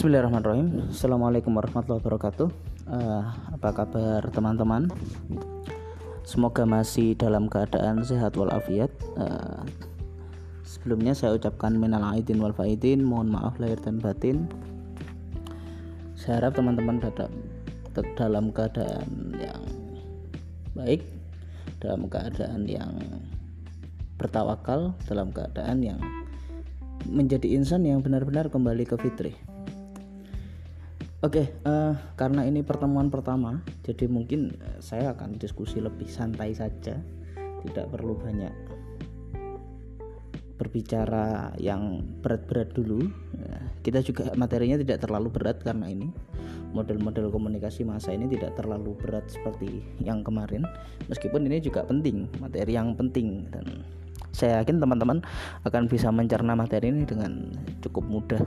Bismillahirrahmanirrahim. Assalamualaikum warahmatullahi wabarakatuh. Uh, Apa kabar teman-teman? Semoga masih dalam keadaan sehat walafiat. Uh, Sebelumnya saya ucapkan minal aidin wal faidin Mohon maaf lahir dan batin. Saya harap teman-teman dalam keadaan yang baik Dalam keadaan yang bertawakal Dalam keadaan yang menjadi insan yang benar-benar kembali ke fitri Oke, okay, uh, eh, karena ini pertemuan pertama, jadi mungkin eh, saya akan diskusi lebih santai saja, tidak perlu banyak berbicara yang berat-berat dulu. Uh, kita juga materinya tidak terlalu berat karena ini model-model komunikasi masa ini tidak terlalu berat seperti yang kemarin, meskipun ini juga penting, materi yang penting. Dan saya yakin teman-teman akan bisa mencerna materi ini dengan cukup mudah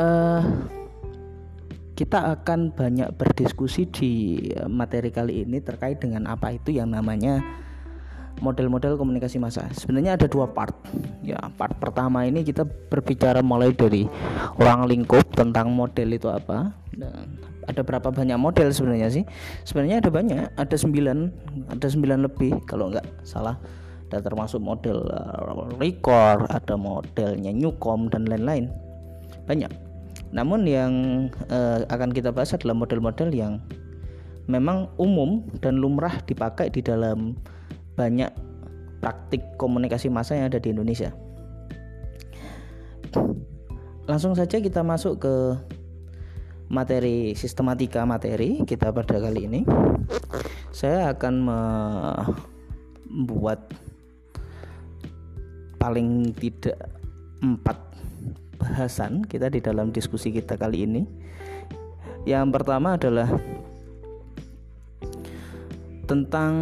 uh, kita akan banyak berdiskusi di materi kali ini terkait dengan apa itu yang namanya model-model komunikasi massa. Sebenarnya ada dua part. Ya, part pertama ini kita berbicara mulai dari ruang lingkup tentang model itu apa. Dan ada berapa banyak model sebenarnya sih? Sebenarnya ada banyak, ada sembilan, ada sembilan lebih kalau nggak salah. Dan termasuk model uh, record, ada modelnya Newcom dan lain-lain. Banyak namun yang uh, akan kita bahas adalah model-model yang memang umum dan lumrah dipakai di dalam banyak praktik komunikasi massa yang ada di Indonesia. Langsung saja kita masuk ke materi sistematika materi kita pada kali ini. Saya akan membuat paling tidak empat bahasan kita di dalam diskusi kita kali ini. Yang pertama adalah tentang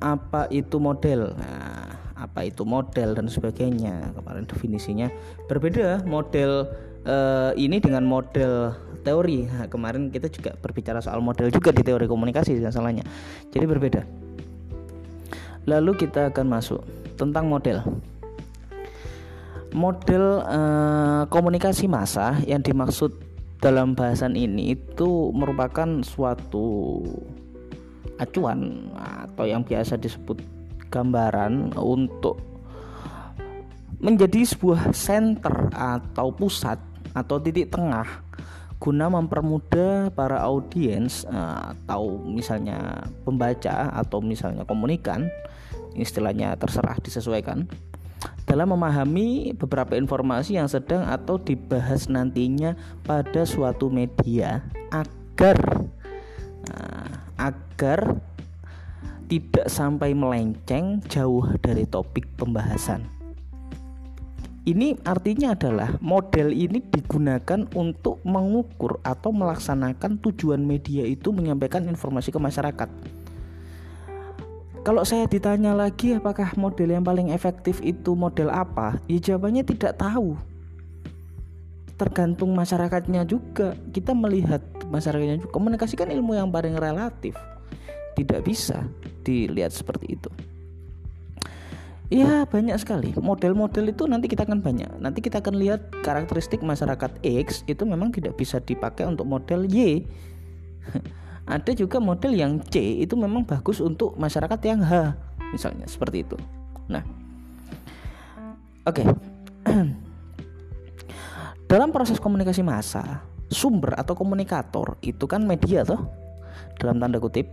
apa itu model. Nah, apa itu model dan sebagainya. Kemarin definisinya berbeda model uh, ini dengan model teori. Nah, kemarin kita juga berbicara soal model juga di teori komunikasi dan salahnya. Jadi berbeda. Lalu kita akan masuk tentang model model uh, komunikasi massa yang dimaksud dalam bahasan ini itu merupakan suatu acuan atau yang biasa disebut gambaran untuk menjadi sebuah center atau pusat atau titik tengah guna mempermudah para audiens uh, atau misalnya pembaca atau misalnya komunikan istilahnya terserah disesuaikan dalam memahami beberapa informasi yang sedang atau dibahas nantinya pada suatu media agar nah, agar tidak sampai melenceng jauh dari topik pembahasan. Ini artinya adalah model ini digunakan untuk mengukur atau melaksanakan tujuan media itu menyampaikan informasi ke masyarakat kalau saya ditanya lagi apakah model yang paling efektif itu model apa? Ya jawabannya tidak tahu. Tergantung masyarakatnya juga. Kita melihat masyarakatnya juga. Komunikasi kan ilmu yang paling relatif. Tidak bisa dilihat seperti itu. Iya banyak sekali model-model itu nanti kita akan banyak nanti kita akan lihat karakteristik masyarakat X itu memang tidak bisa dipakai untuk model Y ada juga model yang C itu memang bagus untuk masyarakat yang H misalnya seperti itu. Nah oke. Okay. dalam proses komunikasi massa sumber atau komunikator itu kan media toh dalam tanda kutip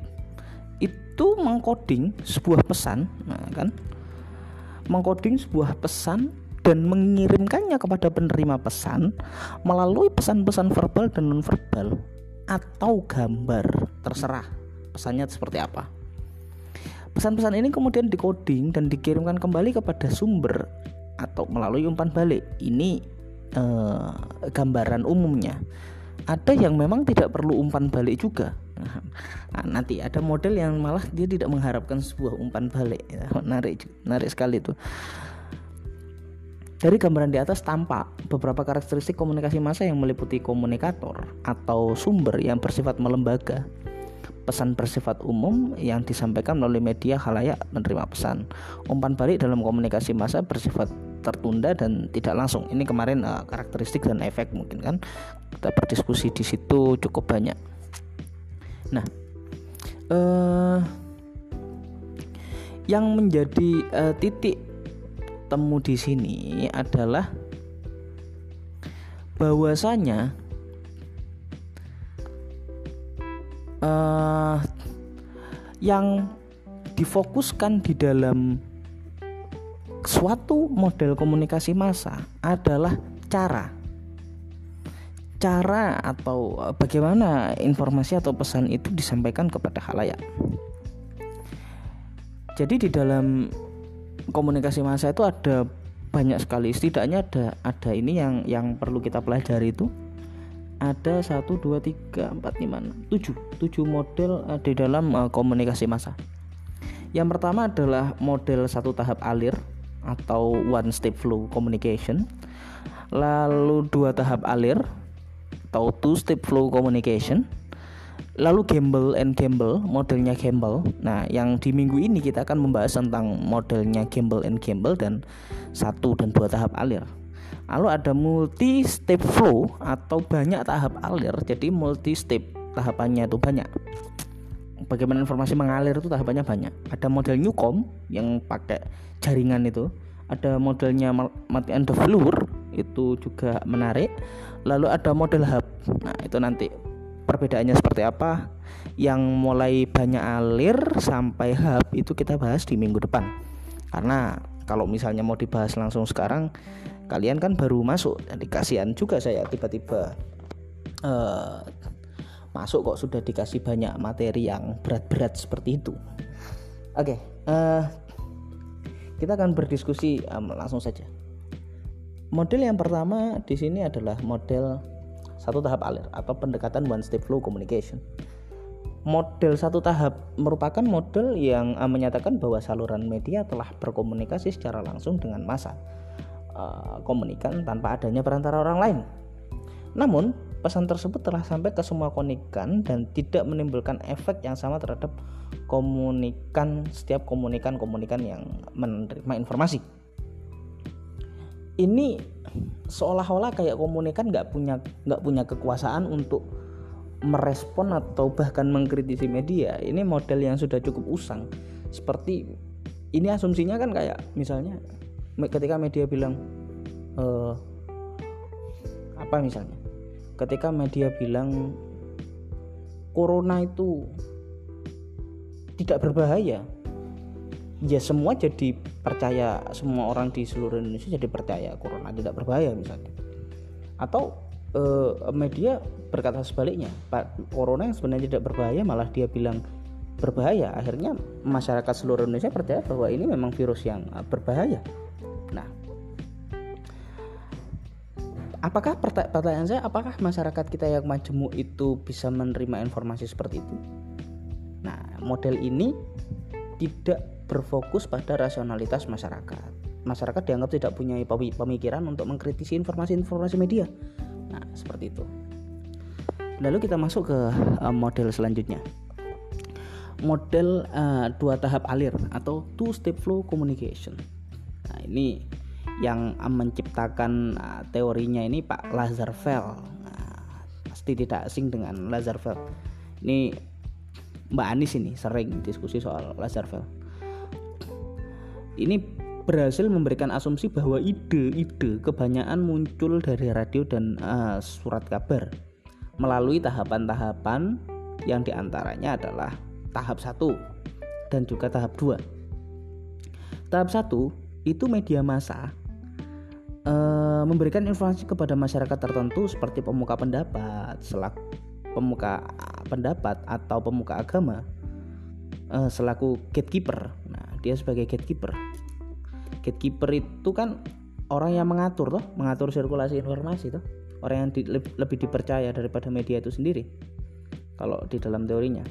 itu mengcoding sebuah pesan nah kan? Mengcoding sebuah pesan dan mengirimkannya kepada penerima pesan melalui pesan-pesan verbal dan nonverbal atau gambar? Terserah. Pesannya seperti apa? Pesan-pesan ini kemudian dikoding dan dikirimkan kembali kepada sumber atau melalui umpan balik. Ini eh, gambaran umumnya. Ada yang memang tidak perlu umpan balik juga. Nah, nanti ada model yang malah dia tidak mengharapkan sebuah umpan balik. Ya, menarik menarik sekali itu dari gambaran di atas tampak beberapa karakteristik komunikasi massa yang meliputi komunikator atau sumber yang bersifat melembaga. pesan bersifat umum yang disampaikan melalui media halayak menerima pesan. Umpan balik dalam komunikasi massa bersifat tertunda dan tidak langsung. Ini kemarin uh, karakteristik dan efek mungkin kan kita berdiskusi di situ cukup banyak. Nah, uh, yang menjadi uh, titik temu di sini adalah bahwasanya uh, yang difokuskan di dalam suatu model komunikasi massa adalah cara cara atau eh, bagaimana informasi atau pesan itu disampaikan kepada halayak. Jadi di dalam komunikasi massa itu ada banyak sekali setidaknya ada ada ini yang yang perlu kita pelajari itu ada satu dua tiga empat lima tujuh tujuh model uh, di dalam uh, komunikasi massa. Yang pertama adalah model satu tahap alir atau one step flow communication. Lalu dua tahap alir atau two step flow communication lalu Gamble and Gamble modelnya Gamble. Nah yang di minggu ini kita akan membahas tentang modelnya Gamble and Gamble dan satu dan dua tahap alir. Lalu ada multi step flow atau banyak tahap alir jadi multi step tahapannya itu banyak. Bagaimana informasi mengalir itu tahapannya banyak. Ada model Newcom yang pakai jaringan itu. Ada modelnya mati the floor itu juga menarik. Lalu ada model hub. Nah itu nanti perbedaannya seperti apa yang mulai banyak alir sampai hub itu kita bahas di minggu depan. Karena kalau misalnya mau dibahas langsung sekarang kalian kan baru masuk. Jadi kasihan juga saya tiba-tiba uh, masuk kok sudah dikasih banyak materi yang berat-berat seperti itu. Oke okay, uh, eh, kita akan berdiskusi um, langsung saja. Model yang pertama di sini adalah model satu tahap alir atau pendekatan one step flow communication. Model satu tahap merupakan model yang uh, menyatakan bahwa saluran media telah berkomunikasi secara langsung dengan massa uh, komunikan tanpa adanya perantara orang lain. Namun, pesan tersebut telah sampai ke semua komunikan dan tidak menimbulkan efek yang sama terhadap komunikan setiap komunikan-komunikan yang menerima informasi ini seolah-olah kayak komunikan nggak punya nggak punya kekuasaan untuk merespon atau bahkan mengkritisi media. Ini model yang sudah cukup usang. Seperti ini asumsinya kan kayak misalnya ketika media bilang e, apa misalnya? Ketika media bilang corona itu tidak berbahaya ya semua jadi percaya semua orang di seluruh Indonesia jadi percaya corona tidak berbahaya misalnya. Atau eh, media berkata sebaliknya corona yang sebenarnya tidak berbahaya malah dia bilang berbahaya. Akhirnya masyarakat seluruh Indonesia percaya bahwa ini memang virus yang eh, berbahaya. Nah apakah pertanyaan saya apakah masyarakat kita yang majemuk itu bisa menerima informasi seperti itu? Nah model ini tidak berfokus pada rasionalitas masyarakat. Masyarakat dianggap tidak punya pemikiran untuk mengkritisi informasi-informasi media. Nah, seperti itu. Lalu kita masuk ke uh, model selanjutnya. Model uh, dua tahap alir atau two step flow communication. Nah, ini yang menciptakan uh, teorinya ini Pak Lazarfeld. Nah, pasti tidak asing dengan Lazarfeld. Ini Mbak Anis ini sering diskusi soal Lazarfeld ini berhasil memberikan asumsi bahwa ide-ide kebanyakan muncul dari radio dan uh, surat kabar melalui tahapan-tahapan yang di antaranya adalah tahap satu dan juga tahap dua. Tahap satu itu media massa uh, memberikan informasi kepada masyarakat tertentu seperti pemuka pendapat, selaku pemuka pendapat atau pemuka agama uh, selaku gatekeeper. Dia sebagai gatekeeper. Gatekeeper itu kan orang yang mengatur toh mengatur sirkulasi informasi toh. Orang yang di, lebih dipercaya daripada media itu sendiri. Kalau di dalam teorinya.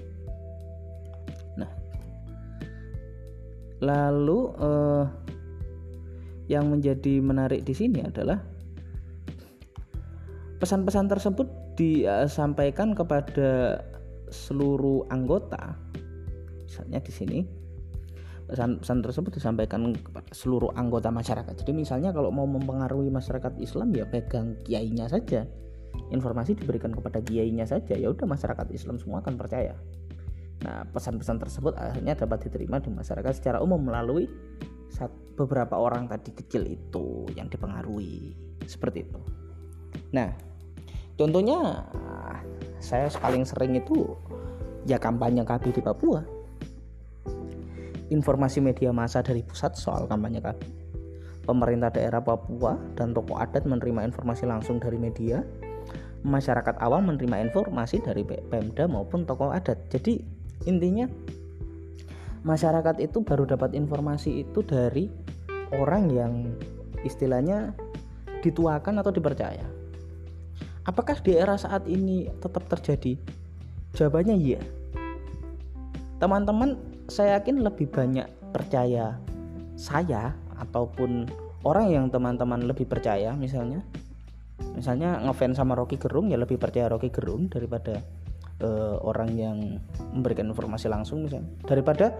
Nah. Lalu eh, yang menjadi menarik di sini adalah pesan-pesan tersebut disampaikan kepada seluruh anggota misalnya di sini pesan-pesan tersebut disampaikan kepada seluruh anggota masyarakat. Jadi misalnya kalau mau mempengaruhi masyarakat Islam ya pegang kiainya saja. Informasi diberikan kepada kiainya saja, ya udah masyarakat Islam semua akan percaya. Nah, pesan-pesan tersebut akhirnya dapat diterima di masyarakat secara umum melalui beberapa orang tadi kecil itu yang dipengaruhi. Seperti itu. Nah, contohnya saya paling sering itu ya kampanye KB di Papua informasi media massa dari pusat soal kampanye KB. Pemerintah daerah Papua dan tokoh adat menerima informasi langsung dari media. Masyarakat awam menerima informasi dari Pemda maupun tokoh adat. Jadi intinya masyarakat itu baru dapat informasi itu dari orang yang istilahnya dituakan atau dipercaya. Apakah di era saat ini tetap terjadi? Jawabannya iya. Teman-teman saya yakin lebih banyak percaya saya ataupun orang yang teman-teman lebih percaya misalnya misalnya ngefans sama Rocky Gerung ya lebih percaya Rocky Gerung daripada uh, orang yang memberikan informasi langsung misalnya. Daripada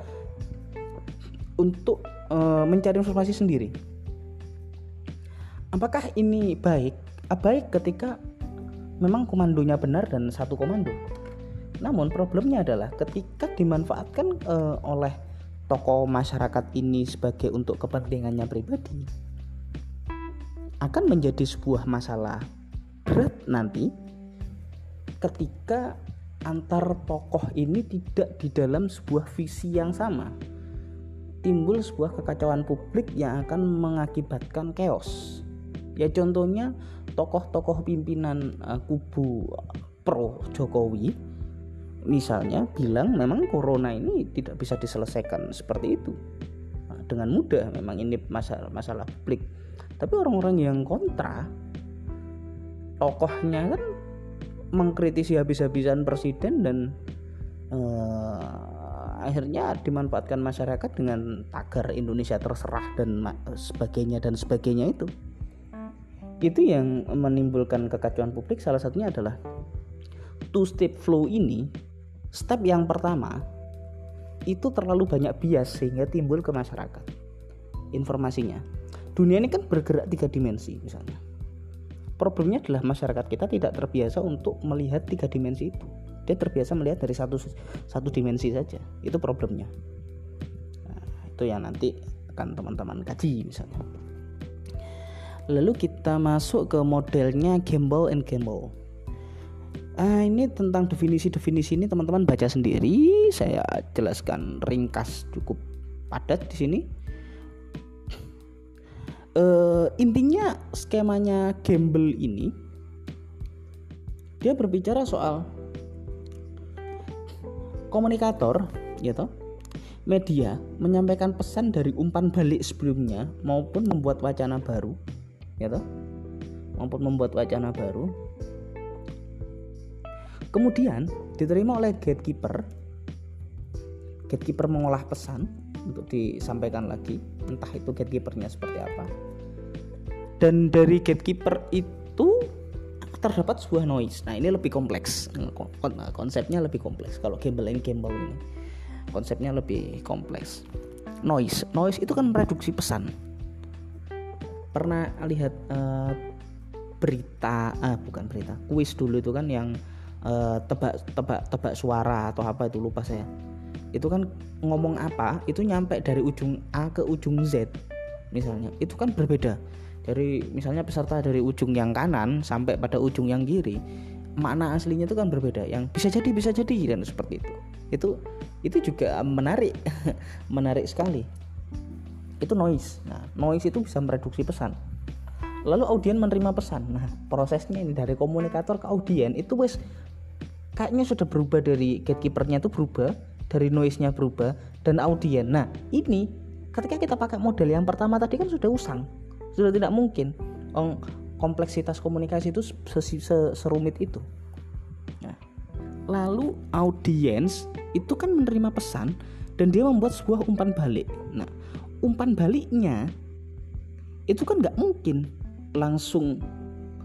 untuk uh, mencari informasi sendiri. Apakah ini baik? Baik ketika memang komandonya benar dan satu komando namun problemnya adalah ketika dimanfaatkan uh, oleh tokoh masyarakat ini sebagai untuk kepentingannya pribadi akan menjadi sebuah masalah berat nanti ketika antar tokoh ini tidak di dalam sebuah visi yang sama timbul sebuah kekacauan publik yang akan mengakibatkan chaos. Ya contohnya tokoh-tokoh pimpinan uh, kubu pro Jokowi misalnya bilang memang corona ini tidak bisa diselesaikan seperti itu. Nah, dengan mudah memang ini masalah masalah publik. Tapi orang-orang yang kontra tokohnya kan mengkritisi habis-habisan presiden dan uh, akhirnya dimanfaatkan masyarakat dengan tagar Indonesia terserah dan sebagainya dan sebagainya itu. Itu yang menimbulkan kekacauan publik. Salah satunya adalah two step flow ini Step yang pertama itu terlalu banyak bias sehingga timbul ke masyarakat. Informasinya, dunia ini kan bergerak tiga dimensi misalnya. Problemnya adalah masyarakat kita tidak terbiasa untuk melihat tiga dimensi itu. Dia terbiasa melihat dari satu satu dimensi saja. Itu problemnya. Nah, itu yang nanti akan teman-teman kaji misalnya. Lalu kita masuk ke modelnya gamble and gamble Ah, ini tentang definisi-definisi ini teman-teman baca sendiri. Saya jelaskan ringkas cukup padat di sini. Uh, intinya skemanya gamble ini dia berbicara soal komunikator, gitu. Media menyampaikan pesan dari umpan balik sebelumnya maupun membuat wacana baru, gitu. Maupun membuat wacana baru Kemudian diterima oleh gatekeeper. Gatekeeper mengolah pesan untuk disampaikan lagi, entah itu gatekeepernya seperti apa. Dan dari gatekeeper itu terdapat sebuah noise. Nah, ini lebih kompleks. Konsepnya lebih kompleks. Kalau gamble and gamble ini konsepnya lebih kompleks. Noise, noise itu kan mereduksi pesan. Pernah lihat uh, berita, ah bukan berita, kuis dulu itu kan yang uh, tebak tebak tebak suara atau apa itu lupa saya. Itu kan ngomong apa itu nyampe dari ujung A ke ujung Z misalnya. Itu kan berbeda. Dari misalnya peserta dari ujung yang kanan sampai pada ujung yang kiri makna aslinya itu kan berbeda. Yang bisa jadi bisa jadi dan seperti itu. Itu itu juga menarik menarik sekali. Itu noise. Nah noise itu bisa mereduksi pesan. Lalu audien menerima pesan. Nah prosesnya ini dari komunikator ke audien itu wes kayaknya sudah berubah dari gatekeepernya itu berubah dari noise-nya berubah dan audien nah ini ketika kita pakai model yang pertama tadi kan sudah usang sudah tidak mungkin oh, kompleksitas komunikasi itu serumit itu. Nah, lalu audiens itu kan menerima pesan dan dia membuat sebuah umpan balik. Nah umpan baliknya itu kan nggak mungkin langsung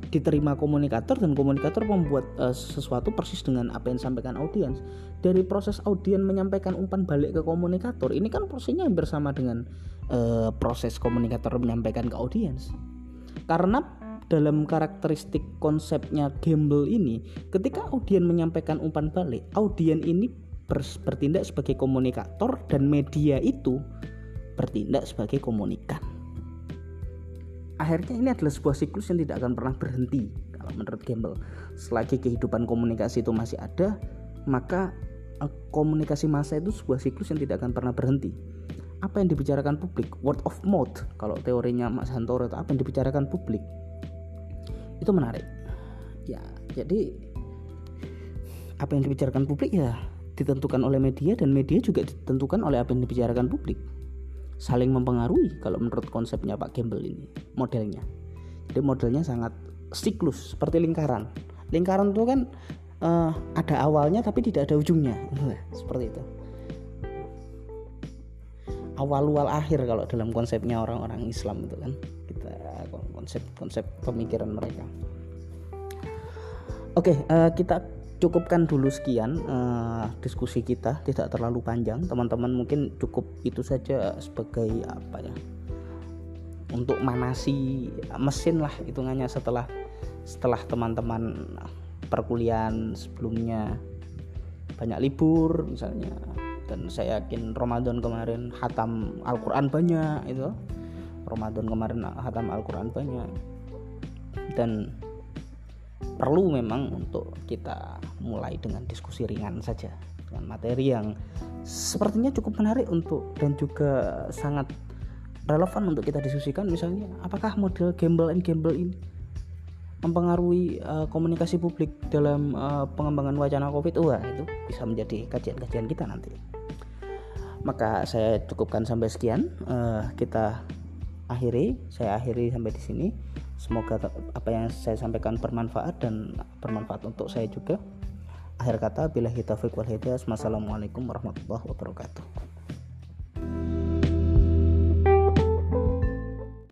diterima komunikator dan komunikator membuat uh, sesuatu persis dengan apa yang disampaikan audiens. Dari proses audien menyampaikan umpan balik ke komunikator, ini kan prosesnya hampir sama dengan uh, proses komunikator menyampaikan ke audiens. Karena dalam karakteristik konsepnya gamble ini, ketika audien menyampaikan umpan balik, audien ini bertindak sebagai komunikator dan media itu bertindak sebagai komunikan akhirnya ini adalah sebuah siklus yang tidak akan pernah berhenti kalau menurut Campbell. Selagi kehidupan komunikasi itu masih ada maka eh, komunikasi massa itu sebuah siklus yang tidak akan pernah berhenti. Apa yang dibicarakan publik? Word of mouth. Kalau teorinya Mas Hantoro itu apa yang dibicarakan publik? Itu menarik. Ya jadi apa yang dibicarakan publik ya ditentukan oleh media dan media juga ditentukan oleh apa yang dibicarakan publik saling mempengaruhi kalau menurut konsepnya Pak Gembel ini modelnya. Jadi modelnya sangat siklus seperti lingkaran. Lingkaran itu kan uh, ada awalnya tapi tidak ada ujungnya. Seperti itu. Awal-awal akhir kalau dalam konsepnya orang-orang Islam itu kan kita konsep-konsep pemikiran mereka. Oke uh, kita cukupkan dulu sekian uh, diskusi kita tidak terlalu panjang. Teman-teman mungkin cukup itu saja sebagai apa ya untuk manasi mesin lah hitungannya setelah setelah teman-teman perkuliahan sebelumnya banyak libur misalnya. Dan saya yakin Ramadan kemarin hatam Al-Quran banyak itu. Ramadan kemarin hatam Al-Quran banyak. Dan perlu memang untuk kita mulai dengan diskusi ringan saja dengan materi yang sepertinya cukup menarik untuk dan juga sangat relevan untuk kita diskusikan. Misalnya apakah model gamble and gamble ini mempengaruhi uh, komunikasi publik dalam uh, pengembangan wacana covid? Wah itu bisa menjadi kajian-kajian kita nanti. Maka saya cukupkan sampai sekian. Uh, kita akhiri saya akhiri sampai di sini Semoga apa yang saya sampaikan bermanfaat dan bermanfaat untuk saya juga. Akhir kata, bila kita wal hidayah. Wassalamualaikum warahmatullahi wabarakatuh.